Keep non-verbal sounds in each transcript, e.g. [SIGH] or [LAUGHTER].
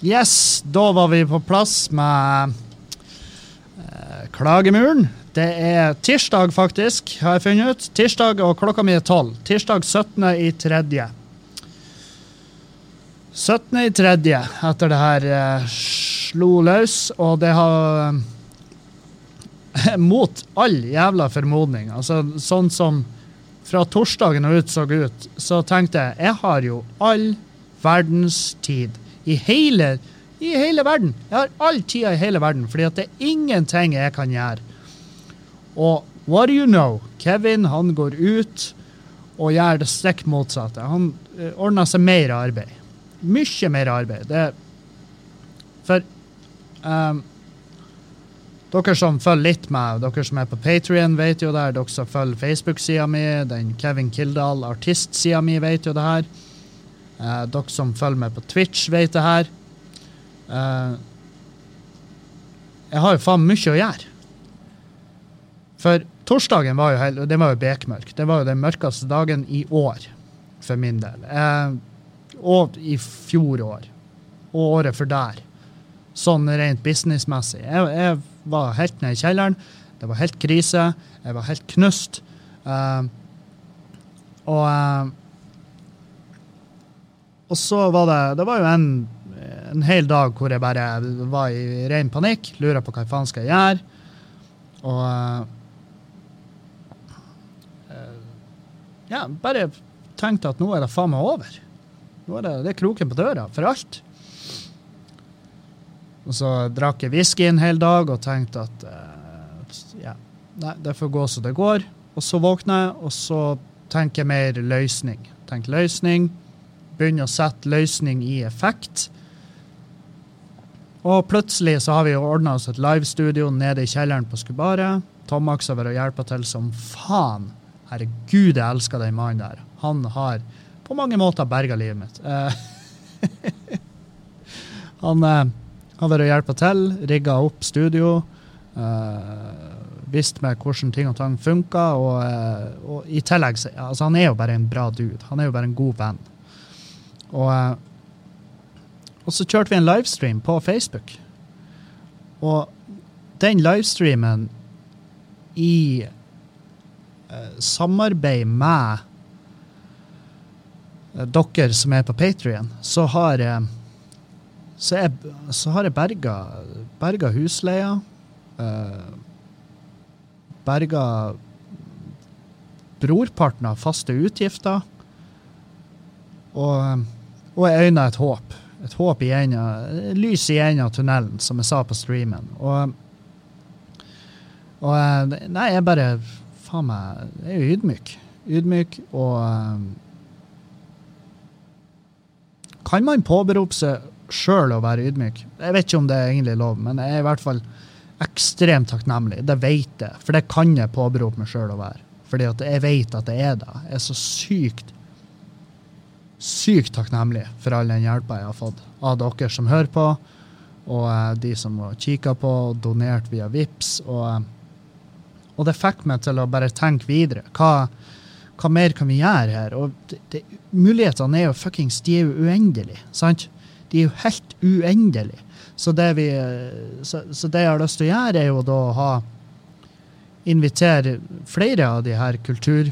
Yes, da var vi på plass med eh, klagemuren. Det er tirsdag, faktisk, har jeg funnet ut. Tirsdag, og klokka mi er tolv. Tirsdag 17. i tredje. 17. i tredje, etter det her eh, slo løs, og det har eh, [LAUGHS] Mot all jævla formodning, altså sånn som fra torsdagen og ut så ut, så tenkte jeg jeg har jo all verdens tid i hele, i hele verden. Jeg har all tida i hele verden, fordi at det er ingenting jeg kan gjøre. Og what do you know? Kevin han går ut og gjør det stikk motsatte. Han uh, ordner seg mer arbeid. Mye mer arbeid. Det, for um, dere som følger litt med, dere som er på Patrion, vet jo det her. Dere som følger Facebook-sida mi, den Kevin Kildahl artist-sida mi, vet jo det her. Uh, dere som følger med på Twitch, vet det her. Uh, jeg har jo faen mye å gjøre. For torsdagen var jo, helt, det var jo bekmørk. Det var jo den mørkeste dagen i år, for min del. Uh, og i fjor år. Og året for der. Sånn rent businessmessig. Jeg, jeg var helt nede i kjelleren. Det var helt krise. Jeg var helt knust. og og så var det Det var jo en, en hel dag hvor jeg bare var i ren panikk. Lurer på hva faen skal jeg gjøre. Og uh, Ja, bare tenkte at nå er det faen meg over. Nå er det, det er kroken på døra for alt. Og så drakk jeg whisky en hel dag og tenkte at uh, ja, nei, det får gå som det går. Og så våkner jeg, og så tenker jeg mer løsning. Tenk løsning begynner å sette løsning i effekt. Og plutselig så har vi jo ordna oss et livestudio nede i kjelleren på Skubaret. Tomax har vært og hjulpet til som faen. Herregud, jeg elsker den mannen der. Han har på mange måter berga livet mitt. Eh, [LAUGHS] han uh, har vært og hjulpet til, rigga opp studio. Uh, visst meg hvordan ting og tang funka. Og, uh, og, i tillegg altså, Han er jo bare en bra dude. Han er jo bare en god venn. Og, eh, og så kjørte vi en livestream på Facebook. Og den livestreamen i uh, samarbeid med uh, dere som er på Patrion, så har uh, så, jeg, så har jeg berga, berga husleia. Berga brorparten av faste utgifter. Og og jeg øyna et håp. Et håp i enda, lys i enden av tunnelen, som jeg sa på streamen. Og, og eh, Nei, jeg bare Faen meg Jeg er jo ydmyk. Ydmyk og um, Kan man påberope seg sjøl å være ydmyk? Jeg vet ikke om det er egentlig lov, men jeg er i hvert fall ekstremt takknemlig. Det vet jeg, for det kan jeg påberope meg sjøl å være. Fordi at jeg vet at det er det. Jeg er så sykt sykt takknemlig for all den hjelpa jeg har fått av dere som hører på, og uh, de som har kikka på og donert via VIPS. Og, uh, og, det fikk meg til å bare tenke videre. Hva, hva mer kan vi gjøre her? Og det, det, mulighetene er jo fuckings De er jo uendelige, sant? De er jo helt uendelige. Så det, vi, så, så det jeg har lyst til å gjøre, er jo da å ha Invitere flere av de her kultur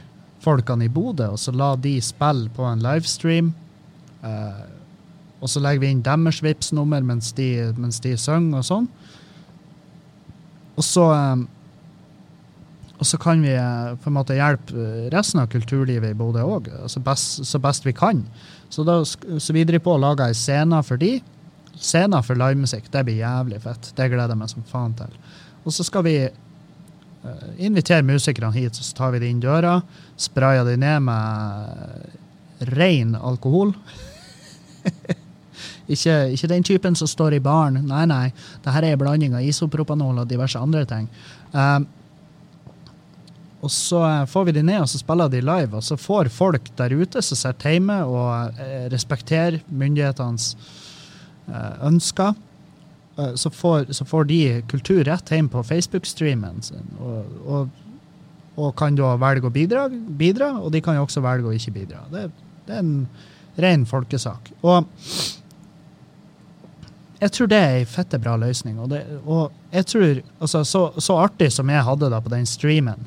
folkene i Bodø, og så la de spille på en livestream. Uh, og så legger vi inn deres vips nummer mens de, mens de synger og sånn. Og så um, og så kan vi uh, på en måte hjelpe resten av kulturlivet i Bodø òg, altså så best vi kan. Så da så vi driver på å lage ei scene for de. Scener for livemusikk. Det blir jævlig fett. Det gleder jeg meg som faen til. Og så skal vi Eh, Inviter musikerne hit, så tar vi de inn døra. Sprayer de ned med ren alkohol. [LAUGHS] ikke, ikke, den typen som står i baren. Nei, nei. Dette er en blanding av isopropanol og diverse andre ting. Um, og så får vi de ned, og så spiller de live. Og så får folk der ute som sitter hjemme og respekterer myndighetenes ønsker, Eh, så får, så får, de kultur rett hjem på Facebook-streamen sin. Og, og, og, kan da velge å bidra, bidra, og de kan jo også velge å ikke bidra. Det, det er en ren folkesak. Og jeg tror det er ei fette bra løsning. Og, det, og jeg tror, altså, så, så, artig som jeg hadde da på den streamen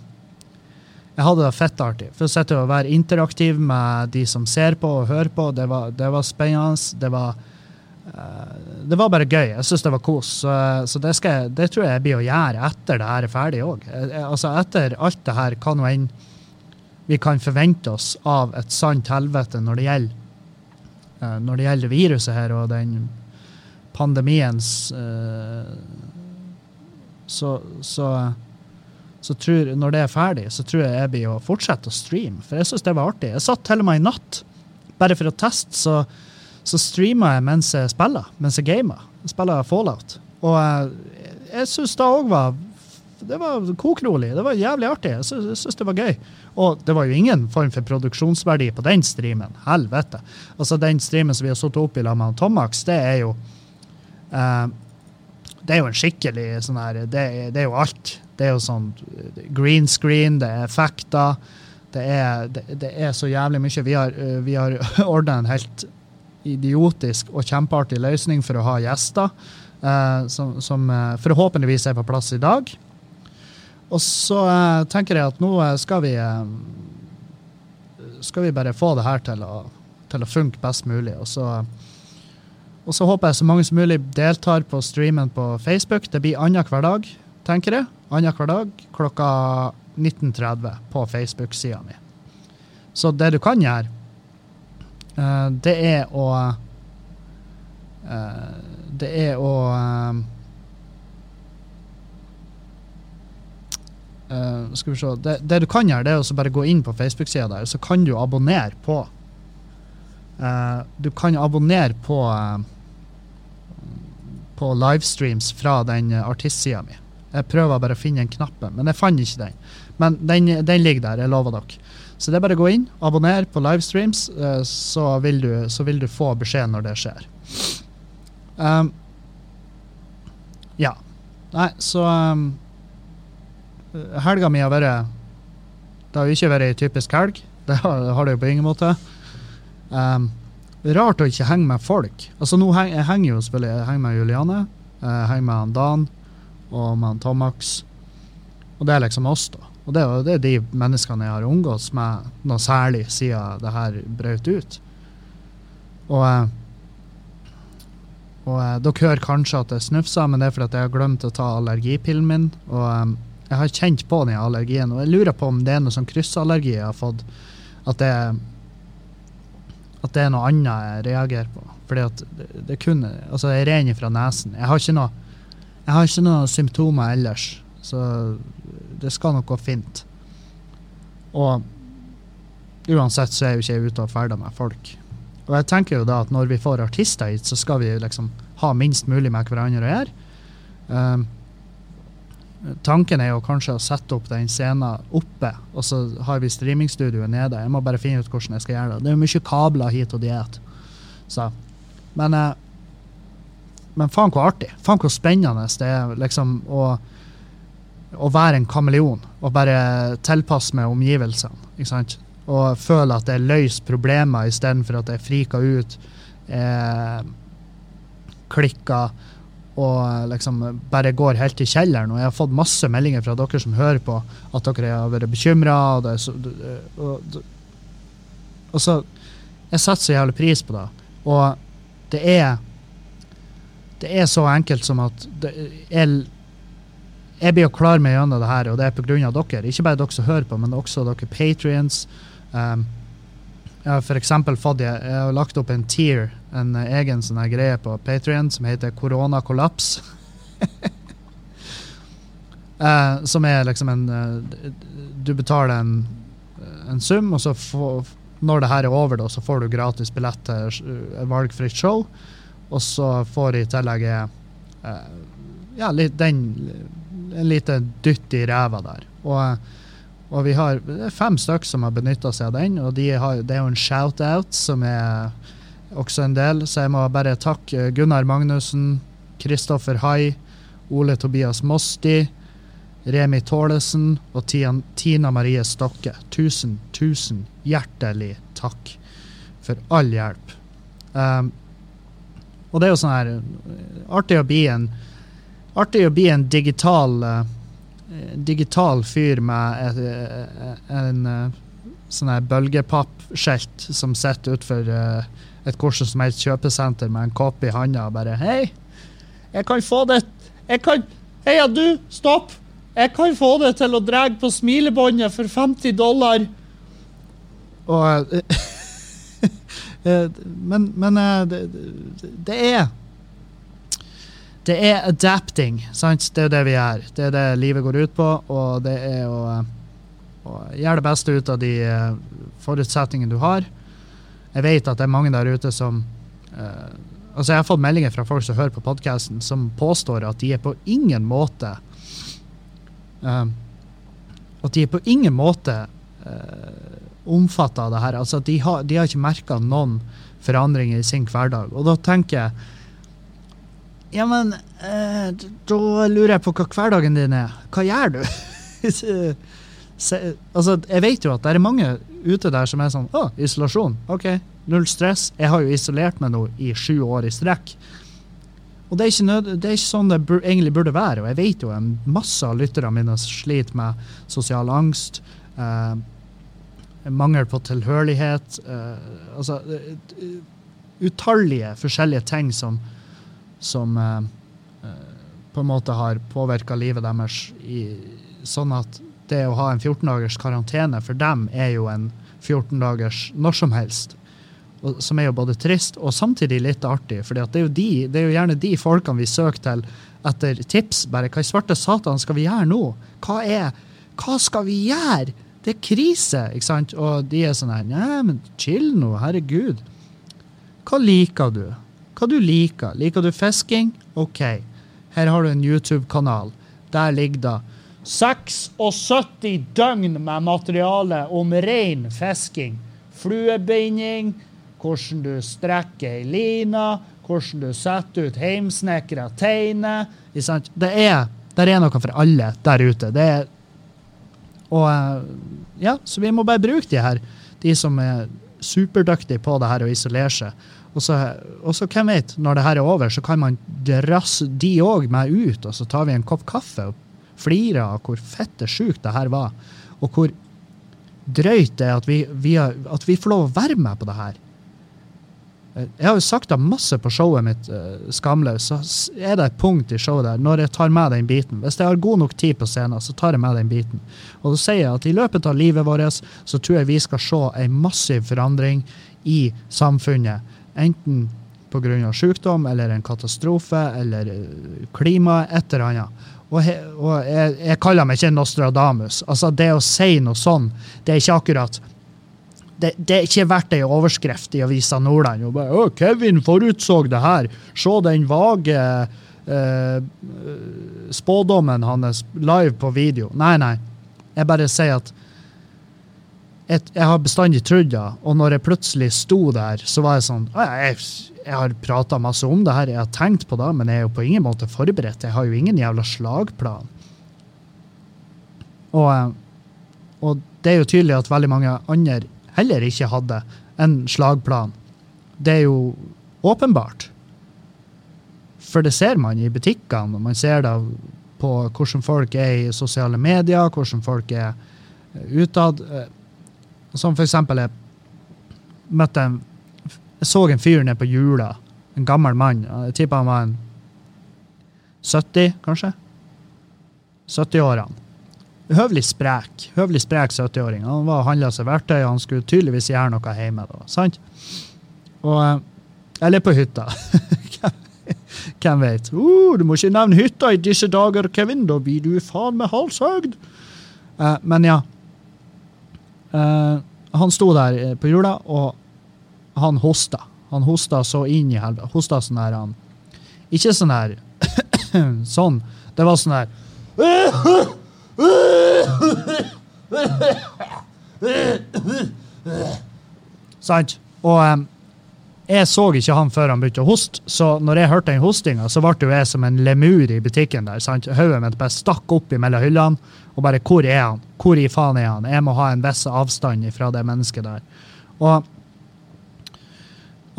Jeg hadde det fett artig. For å sitte og være interaktiv med de som ser på og hører på, det var, det var spennende. Det var, det var bare gøy. Jeg syns det var kos. Så, så det, jeg, det, tror jeg jeg blir å gjøre etter det her er ferdig òg. Altså, etter alt det her, hva nå enn vi kan forvente oss av et sant helvete når det gjelder når det gjelder viruset her og den pandemiens så, så, så tror, når det er ferdig, så tror jeg jeg blir å fortsette å streame. For jeg syns det var artig. Jeg satt til og med i natt, bare for å teste, så, så streamer jeg mens jeg spiller, mens jeg gamer. Jeg spiller Fallout. Og jeg, jeg syns det òg var det var kokrolig. Det var jævlig artig. Jeg syns det var gøy. Og det var jo ingen form for produksjonsverdi på den streamen. Helvete. Altså Den streamen som vi har sittet opp i sammen med Tomax, det er jo Uh, det er jo en skikkelig sånn her det, det, er jo alt. Det er jo sånn green screen, det er effekter. Det er, det, det er så jævlig mye. Vi har, uh, vi har [LAUGHS] ordna en helt idiotisk og kjempeartig løsning for å ha gjester, uh, som, som forhåpentligvis er på plass i dag. Og så tenker jeg at nå skal vi skal vi bare få det her til å, til å funke best mulig. Og så og så håper jeg så mange som mulig deltar på streamen på Facebook. Det blir annenhver dag, tenker jeg. Annenhver dag klokka 19.30 på Facebook-sida mi. Så det du kan gjøre, det er å uh, Det er å uh, Skal vi se det, det, du kan gjøre, det er å bare gå inn på Facebook-sida der, så kan du abonnere på Du kan abonnere på på livestreams fra den eh, artistsida mi. Jeg prøver bare å finne den knappen, men jeg fant ikke den. Men den, den ligger der, jeg lover dere. Så det er bare å gå inn, abonner på livestreams, eh, så vil du, så vil du få beskjed når det skjer. Um, ja. Nei, så um, Helga mi har vært Det har jo ikke vært ei typisk helg. [LAUGHS] Det har, det jo på ingen måte. Um, rart å ikke henge med folk. Altså nå heng, Jeg henger jo selvfølgelig jeg henger med Juliane, jeg henger med Dan og med Tomax. Og det er liksom oss, da. Og det, det er de menneskene jeg har omgått med noe særlig siden det her brøt ut. Og, eh, og eh, dere hører kanskje at det snufser, men det er fordi jeg har glemt å ta allergipillen min. Og eh, jeg har kjent på den allergien, og jeg lurer på om det er noe sånn kryssallergi jeg har fått. At det er at det er noe annet jeg reagerer på. Fordi at det, det kun, altså Jeg renner fra nesen. Jeg har ikke noe jeg har ikke noen symptomer ellers, så det skal nok gå fint. Og uansett så er jo ikke jeg ute og ferder med folk. Og jeg tenker jo da at når vi får artister hit, så skal vi liksom ha minst mulig med hverandre å gjøre. Um, Tanken er jo kanskje å sette opp den scenen oppe, og så har vi streamingstudioet nede. Jeg må bare finne ut hvordan jeg skal gjøre det. Det er jo mye kabler hit og dit. Men, eh, men faen hvor artig. Faen hvor spennende det er liksom å, å være en kameleon og bare tilpasse meg omgivelsene. ikke sant? Og føle at jeg løser problemer istedenfor at jeg friker ut, eh, klikker og liksom bare går helt i kjelleren. Og jeg har fått masse meldinger fra dere som hører på, at dere har vært bekymra. Og, og, og, så Jeg setter så jævlig pris på det. Og det er Det er så enkelt som at det, jeg, jeg blir jo klar med gjennom det her, og det er pga. dere. Ikke bare dere som hører på, men også dere patrients. Um, jeg har f.eks. fått jeg, jeg har lagt opp en tier, en egen sånn greie på Patrion som heter Koronakollaps. uh, [LAUGHS] som er liksom en uh, Du betaler en, en sum, og så får, når det her er over, da, så får du gratis billett til uh, valgfritt show. Og så får i tillegg ja, litt, den, en liten dytt i ræva der. Og og vi har fem stykker som har benytta seg av den, og de har, det er jo en shout-out som er også en del. Så jeg må bare takke Gunnar Magnussen, Kristoffer Hai, Ole Tobias Mosti, Remi Tålesen og Tina Marie Stokke. Tusen, tusen hjertelig takk for all hjelp. Um, Og det er jo sånn her eh, artig å bli en artig å bli en digital uh, digital fyr med et, eh, en uh, sånn her bølgepappskjelt som sitter utenfor uh, et hvordan som helst kjøpesenter med en kopp i handa og bare Hei, jeg kan få det Jeg kan Heia, du, stopp! Jeg kan få det til å dra på smilebåndet for 50 dollar. Og [LAUGHS] Men, men eh, det, det er Det er adapting, sant? Det er det vi gjør. Det er det livet går ut på, og det er å, å gjøre det beste ut av de eh, forutsetningene du har. Jeg vet at det er mange der ute som uh, Altså, jeg har fått meldinger fra folk som hører på podkasten, som påstår at de er på ingen måte uh, At de er på ingen måte uh, omfatta av det her. Altså, de har, de har ikke merka noen forandringer i sin hverdag. Og da tenker jeg Ja, men eh, da lurer jeg på hva hverdagen din er. Hva gjør du? [LAUGHS] Se, altså, jeg vet jo at det er mange ute der som er sånn Å, isolasjon. OK, null stress. Jeg har jo isolert meg nå i sju år i strekk. Og det er ikke, nød, det er ikke sånn det bur, egentlig burde være. Og jeg vet jo en masse av lytterne mine sliter med sosial angst. Eh, mangel på tilhørighet. Uh, altså eh, utallige forskjellige ting som, som uh, på en måte har påvirka livet deres i, sånn at det å ha en 14 dagers karantene for dem er jo en 14 dagers når som helst. Og, som er jo både trist og samtidig litt artig. For det, de, det er jo gjerne de folkene vi søker til etter tips. bare Hva i svarte satan skal vi gjøre nå? Hva, er, hva skal vi gjøre? Det er krise, ikke sant? Og de er sånn her Nei, men chill nå, herregud. Hva liker du? Hva du liker? Liker du fisking? OK. Her har du en YouTube-kanal. Der ligger det 76 døgn med materiale om ren fisking. Fluebinding, hvordan du strekker ei line, hvordan du setter ut heimsnekra teiner. Det er, det er noe for alle der ute. Det er, og ja, Så vi må bare bruke de her, de som er superdyktige på det her å isolere seg. Og så, og så, hvem vet, når det her er over, så kan man drasse de òg med ut, og så tar vi en kopp kaffe og flirer av hvor fette sjukt det her var. Og hvor drøyt det er at vi, vi at vi får lov å være med på det her. Jeg har jo sagt det masse på showet mitt, uh, Skamløs, så er det et punkt i showet der når jeg tar med den biten. Hvis jeg har god nok tid på scenen, så tar jeg med den biten. Og da sier jeg at i løpet av livet vårt så tror jeg vi skal se en massiv forandring i samfunnet. Enten pga. sykdom eller en katastrofe eller eh, klima, et eller annet. Og, he, og jeg, jeg, kaller meg ikke Nostradamus. Altså, det å si noe sånn, det er ikke akkurat det, det, er ikke verdt ei overskrift i Avisa Nordland. Og bare, å, 'Kevin forutså det her'. Se den vage eh, spådommen hans live på video. Nei, nei. Jeg bare sier at et, jeg har bestandig trodd det, og når jeg plutselig sto der, så var jeg sånn Jeg, jeg har prata masse om det her, jeg har tenkt på det, men jeg er jo på ingen måte forberedt. Jeg har jo ingen jævla slagplan. Og, eh, og det er jo tydelig at veldig mange andre heller ikke hadde en slagplan. Det er jo åpenbart. For det ser man i butikkene, man ser det på hvordan folk er i sosiale medier, hvordan folk er utad. Som for eksempel jeg møtte en Jeg så en fyr nede på Jula. En gammel mann. Jeg tipper han var en 70, kanskje? 70-årene høvelig sprek høvelig sprek 70-åring. Han var handla seg verktøy, han skulle tydeligvis gjøre noe hjemme. da, sant? Og, eh, eller på hytta. [LAUGHS] Hvem vet? Uh, du må ikke nevne hytta i disse dager, Kevin. Da blir du faen meg halshøgd. Uh, men ja. Uh, han sto der på jula, og han hosta. Han hosta så inn i helvete. Hosta sånn her han Ikke sånn her [CLEARS THROAT] Sånn. Det var sånn her [CLEARS THROAT] Sant? Og um, jeg så ikke han før han begynte å hoste, så når jeg hørte den hostinga, så ble jo jeg som en lemur i butikken der. sant? Hodet mitt bare stakk opp mellom hyllene, og bare Hvor er han? Hvor i faen er han? Jeg må ha en viss avstand fra det mennesket der. Og,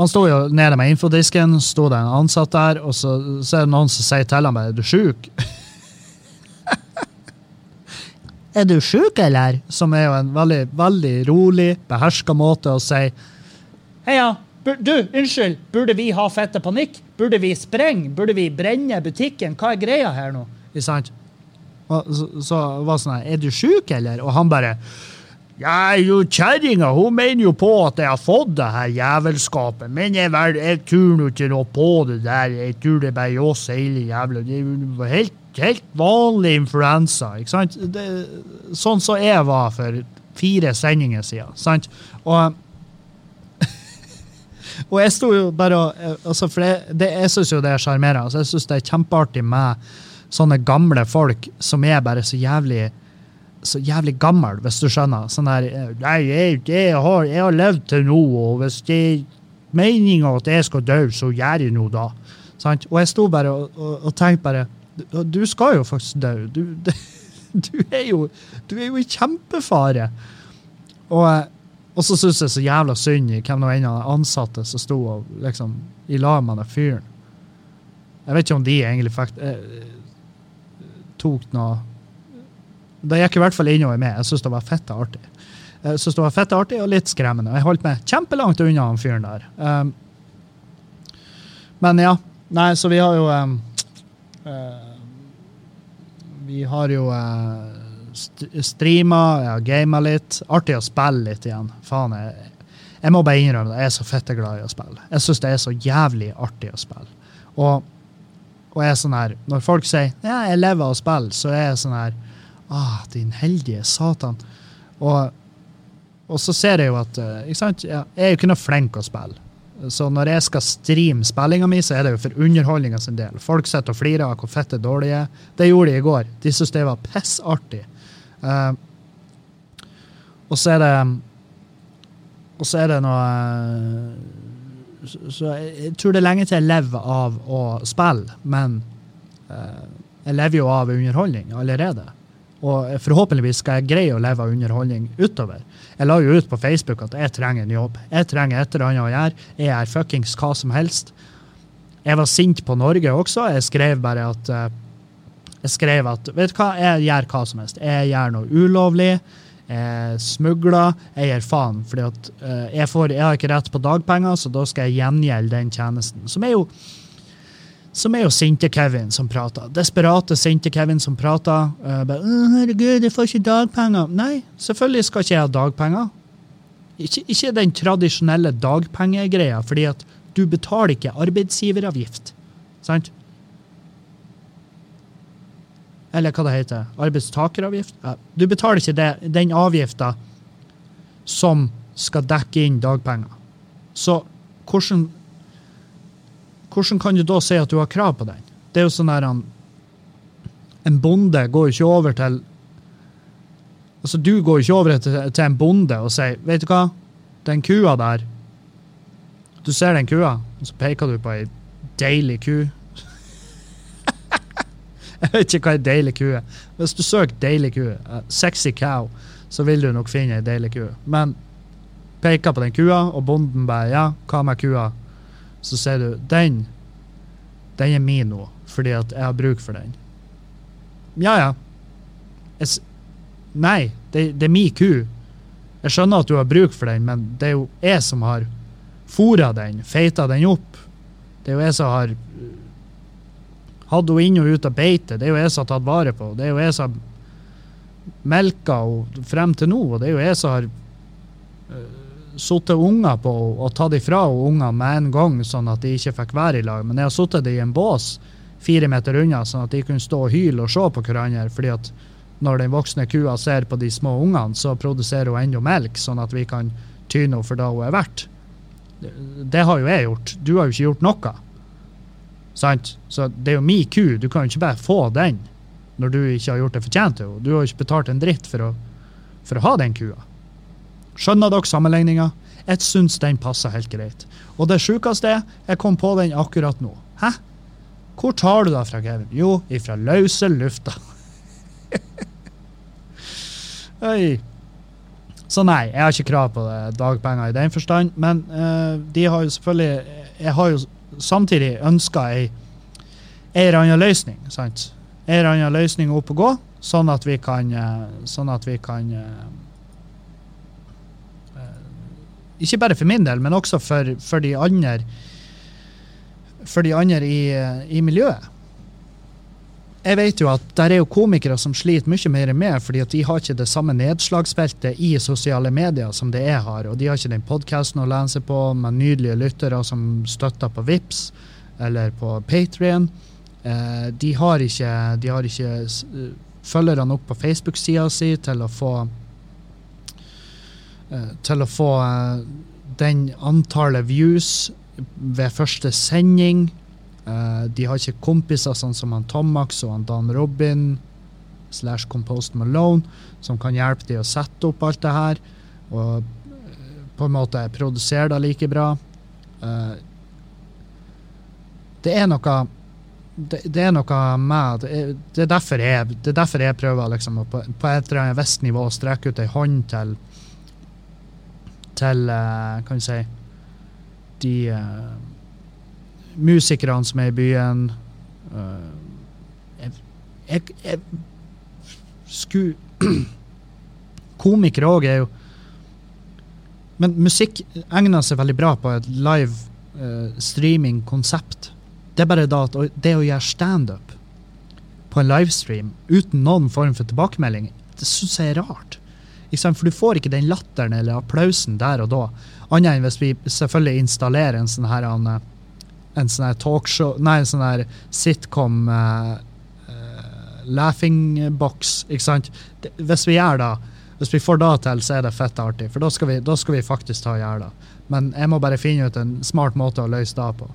Han sto jo nede med infodisken, sto det en ansatt der, og så, så er det noen som sier til ham bare, er du sjuk? Er du sjuk, eller? Som er jo en veldig, veldig rolig, beherska måte å si Heia, du, unnskyld, burde vi ha fette panikk? Burde vi sprenge? Burde vi brenne butikken? Hva er greia her nå? Ikke sant? Så, så var det sånn er du sjuk, eller? Og han bare ja, jo, kjerringa mener jo på at jeg har fått det her jævelskapet, men jeg, jeg tror nå ikke noe på det der. Jeg tror det bare oss hele jævla Det er helt, helt vanlig influensa, ikke sant? Det, sånn som jeg var for fire sendinger siden, sant? Og [LAUGHS] og jeg sto jo bare og altså For det, det, jeg syns jo det er sjarmerende. Altså, jeg syns det er kjempeartig med sånne gamle folk som er bare så jævlig så jævlig gammel, hvis du skjønner. Sånn der Nei, jeg, jeg, har, jeg har levd til nå, og hvis det er meninga at jeg skal dø, så gjør jeg noe da. Sant? Og jeg sto bare og, og, og tenkte bare Du du skal jo faktisk dø. [LAUGHS] Du, du, er, jo, du er jo i kjempefare. Og, og så syns jeg så jævla synd i hvem nå av de ansatte som sto og liksom i lag med den fyren. Jeg vet ikke om de egentlig fikk eh, tok noe Det gikk i hvert fall innover meg. Jeg syntes det var fette artig. Jeg synes det var fette artig og litt skremmende. Jeg holdt meg kjempelangt unna han fyren der. Um, men ja. Nei, så vi har jo um, uh, Vi har jo uh, st streama, har gama litt. Artig å spille litt igjen. Faen, jeg, jeg må bare innrømme det. Jeg er så fette glad i å spille. Jeg syns det er så jævlig artig å spille. Og, og jeg er sånn her, når folk sier ja, jeg lever av å spille, så er jeg sånn her ah, din heldige satan. Og, og så ser jeg jo at eh, ikke sant? Jeg er jo ikke noe flink å spille. Så når jeg skal streame spillinga mi, så er det jo for underholdninga sin del. Folk sitter og flirer av hvor fett det dårlige er. Det gjorde de i går. De syntes det var pissartig. Uh, og så er det Og så er det noe så, så jeg, jeg tror det er lenge til jeg lever av å spille, men uh, jeg lever jo av underholdning allerede. Og forhåpentligvis skal jeg greie å leve av underholdning utover. Jeg la jo ut på Facebook at jeg trenger en jobb. Jeg trenger et eller annet å gjøre. Jeg er fuckings hva som helst. Jeg var sint på Norge også. Jeg skrev bare at uh, Jeg skrev at vet du hva, jeg gjør hva som helst. Jeg gjør noe ulovlig. Jeg smugler. Jeg gir faen. fordi at uh, jeg, får, jeg har ikke rett på dagpenger, så da skal jeg gjengjelde den tjenesten. Som er jo som er jo sinte-Kevin som prater. Desperate sinte-Kevin som prater. Uh, bare, 'Herregud, jeg får ikke dagpenger.' Nei, selvfølgelig skal ikke jeg ha dagpenger. Ikke, ikke den tradisjonelle dagpengegreia, fordi at du betaler ikke arbeidsgiveravgift. Sant? Eller hva det heter. Arbeidstakeravgift? Ja. Du betaler ikke det, den avgifta som skal dekke inn dagpenger. Så hvordan hvordan kan du da si at du har krav på den? Det er jo sånn der han En bonde går jo ikke over til Altså, du går jo ikke over til, til en bonde og sier Vet du hva, den kua der Du ser den kua, og så peker du på ei deilig ku. [LAUGHS] Jeg vet ikke hva ei deilig ku er. Hvis du søker deilig ku, uh, sexy cow, så vil du nok finne ei deilig ku. Men peker på den kua, og bonden bare Ja, hva med kua? Så sier du den den er min nå, fordi at jeg har bruk for den. Ja, ja. Jeg, nei, det, det, er min ku. Jeg skjønner at du har bruk for den, men det er jo jeg som har fôra den, feita den opp. Det er jo jeg som har hatt henne inn og ut av beite. Det er jo jeg som har tatt vare på Det er jo jeg som har melka henne frem til nå. og det er jo jeg som har sittet unger på og tatt ifra ungene med en gang, sånn at de ikke fikk være i lag. Men jeg har satt dem i en bås fire meter unna, sånn at de kunne stå og hyle og se på hverandre. fordi at når den voksne kua ser på de små ungene, så produserer hun enda melk, sånn at vi kan tyne henne for det hun er verdt. Det har jo jeg gjort. Du har jo ikke gjort noe. Sant? Så det er jo min ku. Du kan jo ikke bare få den når du ikke har gjort det fortjent til henne. Du har jo ikke betalt en dritt for å, for å ha den kua. Skjønner dere sammenligninga? Jeg syns den passer helt greit. Og det sjukeste er, jeg kom på den akkurat nå. Hæ? Hvor tar du det fra, Kevin? Jo, ifra løse lufta. [LAUGHS] Oi. Så nei, jeg har ikke krav på det, dagpenger i den forstand. Men uh, de har jo selvfølgelig Jeg har jo samtidig ønska ei, eller annen løsning. sant? Ei eller annen løsning opp og gå, sånn at vi kan, eh, sånn at vi kan eh, eh, Ikke bare for min del, men også for, for de andre for de andre i, i miljøet. Jeg vet jo at der er jo komikere som sliter mye mer med, fordi at de har ikke det samme nedslagsfeltet i sosiale medier som det jeg har. Og de har ikke den podkasten å lene seg på med nydelige lyttere som støtter på VIPS eller på Patrion. Eh, de har ikke, de har ikke eh, følgerne opp på Facebook-sida si til å få Til å få eh, den antallet views ved første sending. Eh, de har ikke kompiser sånn som han Tomax og han Dan Robin slash Compost Malone, som kan hjelpe de å sette opp alt det her. Og eh, på en måte produsere det like bra. Eh, det er noe det, det er noe med det er, det, er derfor jeg, det er derfor jeg prøver liksom, å på, på et eller annet visst nivå å strekke ut ei hånd til til eh, kan si de eh, musikerne som er i byen. Eh, jeg, jeg, jeg skulle [CLEARS THROAT] Komikere òg er jo Men musikk egner seg veldig bra på et live uh, streaming-konsept. Det er bare da at det å gjøre standup på en livestream uten noen form for tilbakemelding, det syns jeg er rart. For du får ikke den latteren eller applausen der og da. Annet enn hvis vi selvfølgelig installerer en sånn her en, en sånn her talkshow Nei, en sånn her sitcom uh, uh, laughing box, ikke sant? Hvis vi gjør det, hvis vi får det til, så er det fett artig. For da skal vi, da skal vi faktisk ta og gjøre. Men jeg må bare finne ut en smart måte å løse det på.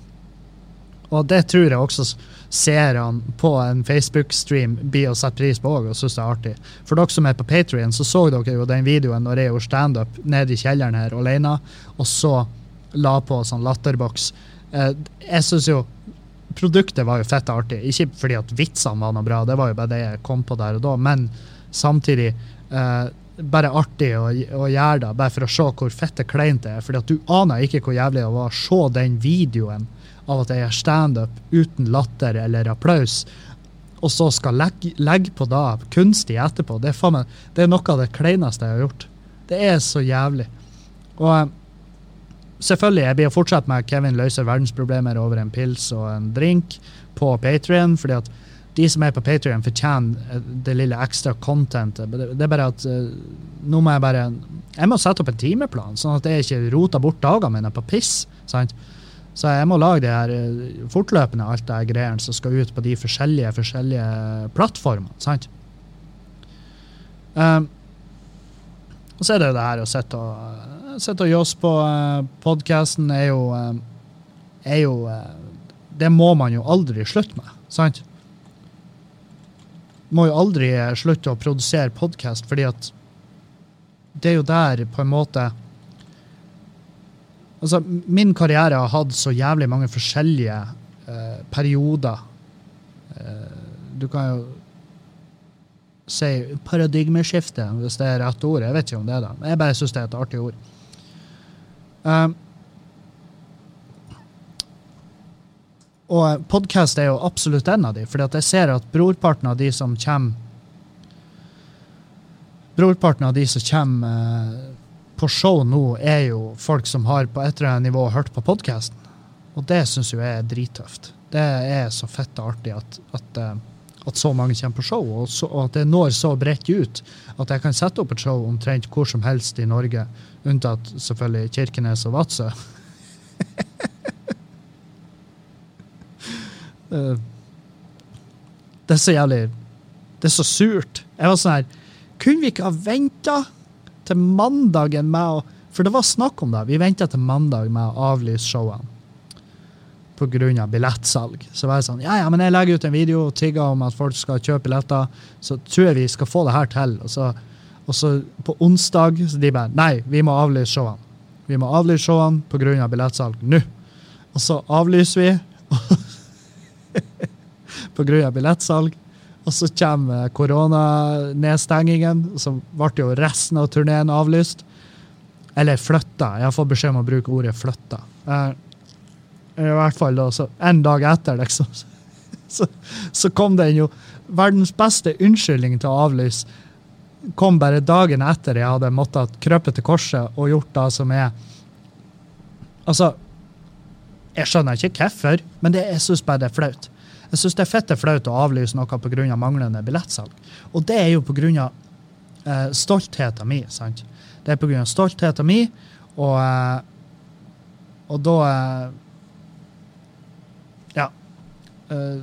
Og det tror jeg også seerne på en Facebook-stream blir å sette pris på og synes det er artig. For dere som er på Patrion, så så dere jo den videoen når jeg gjorde standup nede i kjelleren her alene, og så la på sånn latterboks. Eh, jeg syns jo produktet var jo fett artig. Ikke fordi at vitsene var noe bra, det var jo bare det jeg kom på der og da, men samtidig eh, bare artig å, å gjøre det, bare for å se hvor fette kleint det er. Fordi at du aner ikke hvor jævlig det var å se den videoen av at jeg gjør standup uten latter eller applaus, og så skal legge, legge på da kunstig etterpå. Det er, meg, det er noe av det kleineste jeg har gjort. Det er så jævlig. Og eh, selvfølgelig, jeg blir å fortsette med Kevin løser verdensproblemer over en pils og en drink på Patrion, fordi at de som er på Patrion, fortjener eh, det lille ekstra contentet. Det, er bare at eh, nå må jeg bare Jeg må sette opp en timeplan, sånn at jeg ikke roter bort dagene mine på piss. sant? Så jeg må lage det her eh, fortløpende, alt det greiene som skal ut på de forskjellige, forskjellige plattformene. sant? Um, og så er det jo det her å sitte og, sitte og josse på uh, podkasten er jo er jo Det må man jo aldri slutte med, sant? Må jo aldri slutte å produsere podkast, fordi at det er jo der på en måte Altså, min karriere har hatt så jævlig mange forskjellige eh, perioder. Eh, du kan jo si paradigmeskifte, hvis det er rett ord. Jeg vet ikke om det er det. Jeg bare syns det er et artig ord. Um, og podkast er jo absolutt en av de, at jeg ser at brorparten av de som kommer Brorparten av de som kommer eh, på show nå, er jo folk som har på et eller annet nivå hørt på podkasten. Og det syns jeg er drittøft. Det er så fett og artig at, at, eh, at så mange kommer på show, og, så, og at det når så bredt ut at jeg kan sette opp et show omtrent hvor som helst i Norge, unntatt selvfølgelig Kirkenes og Vadsø. [LAUGHS] Eh, det er så jævlig Det er så surt. Jeg var sånn her Kunne vi ikke ha venta til mandagen med å For det var snakk om det. Vi venta til mandag med å avlyse showene pga. billettsalg. Så var jeg sånn, ja, ja, men jeg legger ut en video og tigger om at folk skal kjøpe billetter. Så tror jeg vi skal få det her til. Og så, og så på onsdag så de bare Nei, vi må avlyse showene. Vi må avlyse showene pga. billettsalg nå. Og så avlyser vi [LAUGHS] pga. billettsalg. Og så kommer koronanedstengingen, som ble jo resten av turneen avlyst. Eller flytta. Jeg har fått beskjed om å bruke ordet 'flytta'. I hvert fall da, så en dag etter, liksom. Så, så kom den jo verdens beste unnskyldning til å avlyse. Kom bare dagen etter jeg hadde måttet krøpe til korset og gjort det som er Altså, jeg skjønner ikke hvorfor, men det, jeg syns bare det er flaut. Jeg syns det er fette flaut å avlyse noe pga. manglende billettsalg. Og det er jo pga. Eh, stoltheten min. sant? Det er pga. stoltheten min, og, eh, og da eh, Ja. Eh,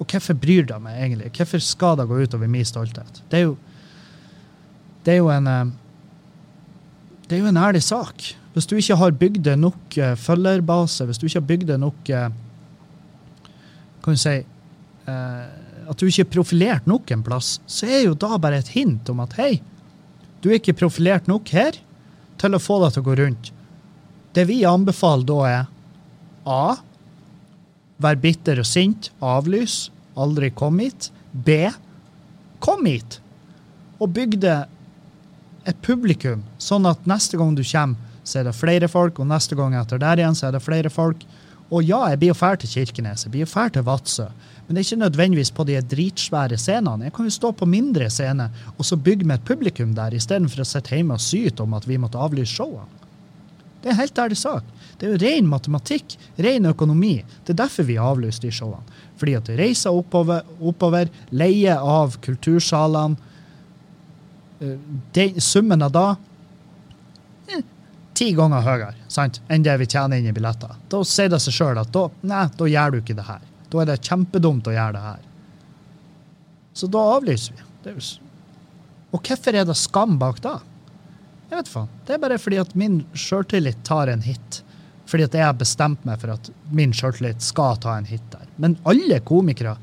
og hvorfor bryr det meg egentlig? Hvorfor skal det gå utover min stolthet? Det er jo, det er jo en Det er jo en ærlig sak. Hvis du ikke har bygd nok uh, følgerbase, hvis du ikke har bygd nok uh, Kan du si uh, At du ikke er profilert nok en plass, så er jo da bare et hint om at hei, du er ikke profilert nok her til å få deg til å gå rundt. Det vi anbefaler da, er A. Vær bitter og sint. Avlys. Aldri kom hit. B. Kom hit. Og bygg det et publikum, sånn at neste gang du kommer, så er det flere folk, og neste gang etter der igjen så er det flere folk. Og ja, jeg blir jo fæl til Kirkenes, jeg blir jo fæl til Vadsø, men det er ikke nødvendigvis på de dritsvære scenene. Jeg kan jo stå på mindre scene og så bygge med et publikum der, istedenfor å sitte hjemme og syte om at vi måtte avlyse showene. Det er helt ærlig sak. Det er jo ren matematikk, ren økonomi. Det er derfor vi har avlyst de showene. Fordi at det reiser oppover, oppover leie av kultursalene eh, Summen av da ti ganger høyere sant, enn det vi tjener inn i billetter. Da sier det seg sjøl at da, nei, da gjør du ikke det her. Da er det kjempedumt å gjøre det her. Så da avlyser vi. Det jo, og hvorfor er det skam bak da? Jeg vet faen. Det er bare fordi at min sjøltillit tar en hit. Fordi at jeg har bestemt meg for at min sjøltillit skal ta en hit der. Men alle komikere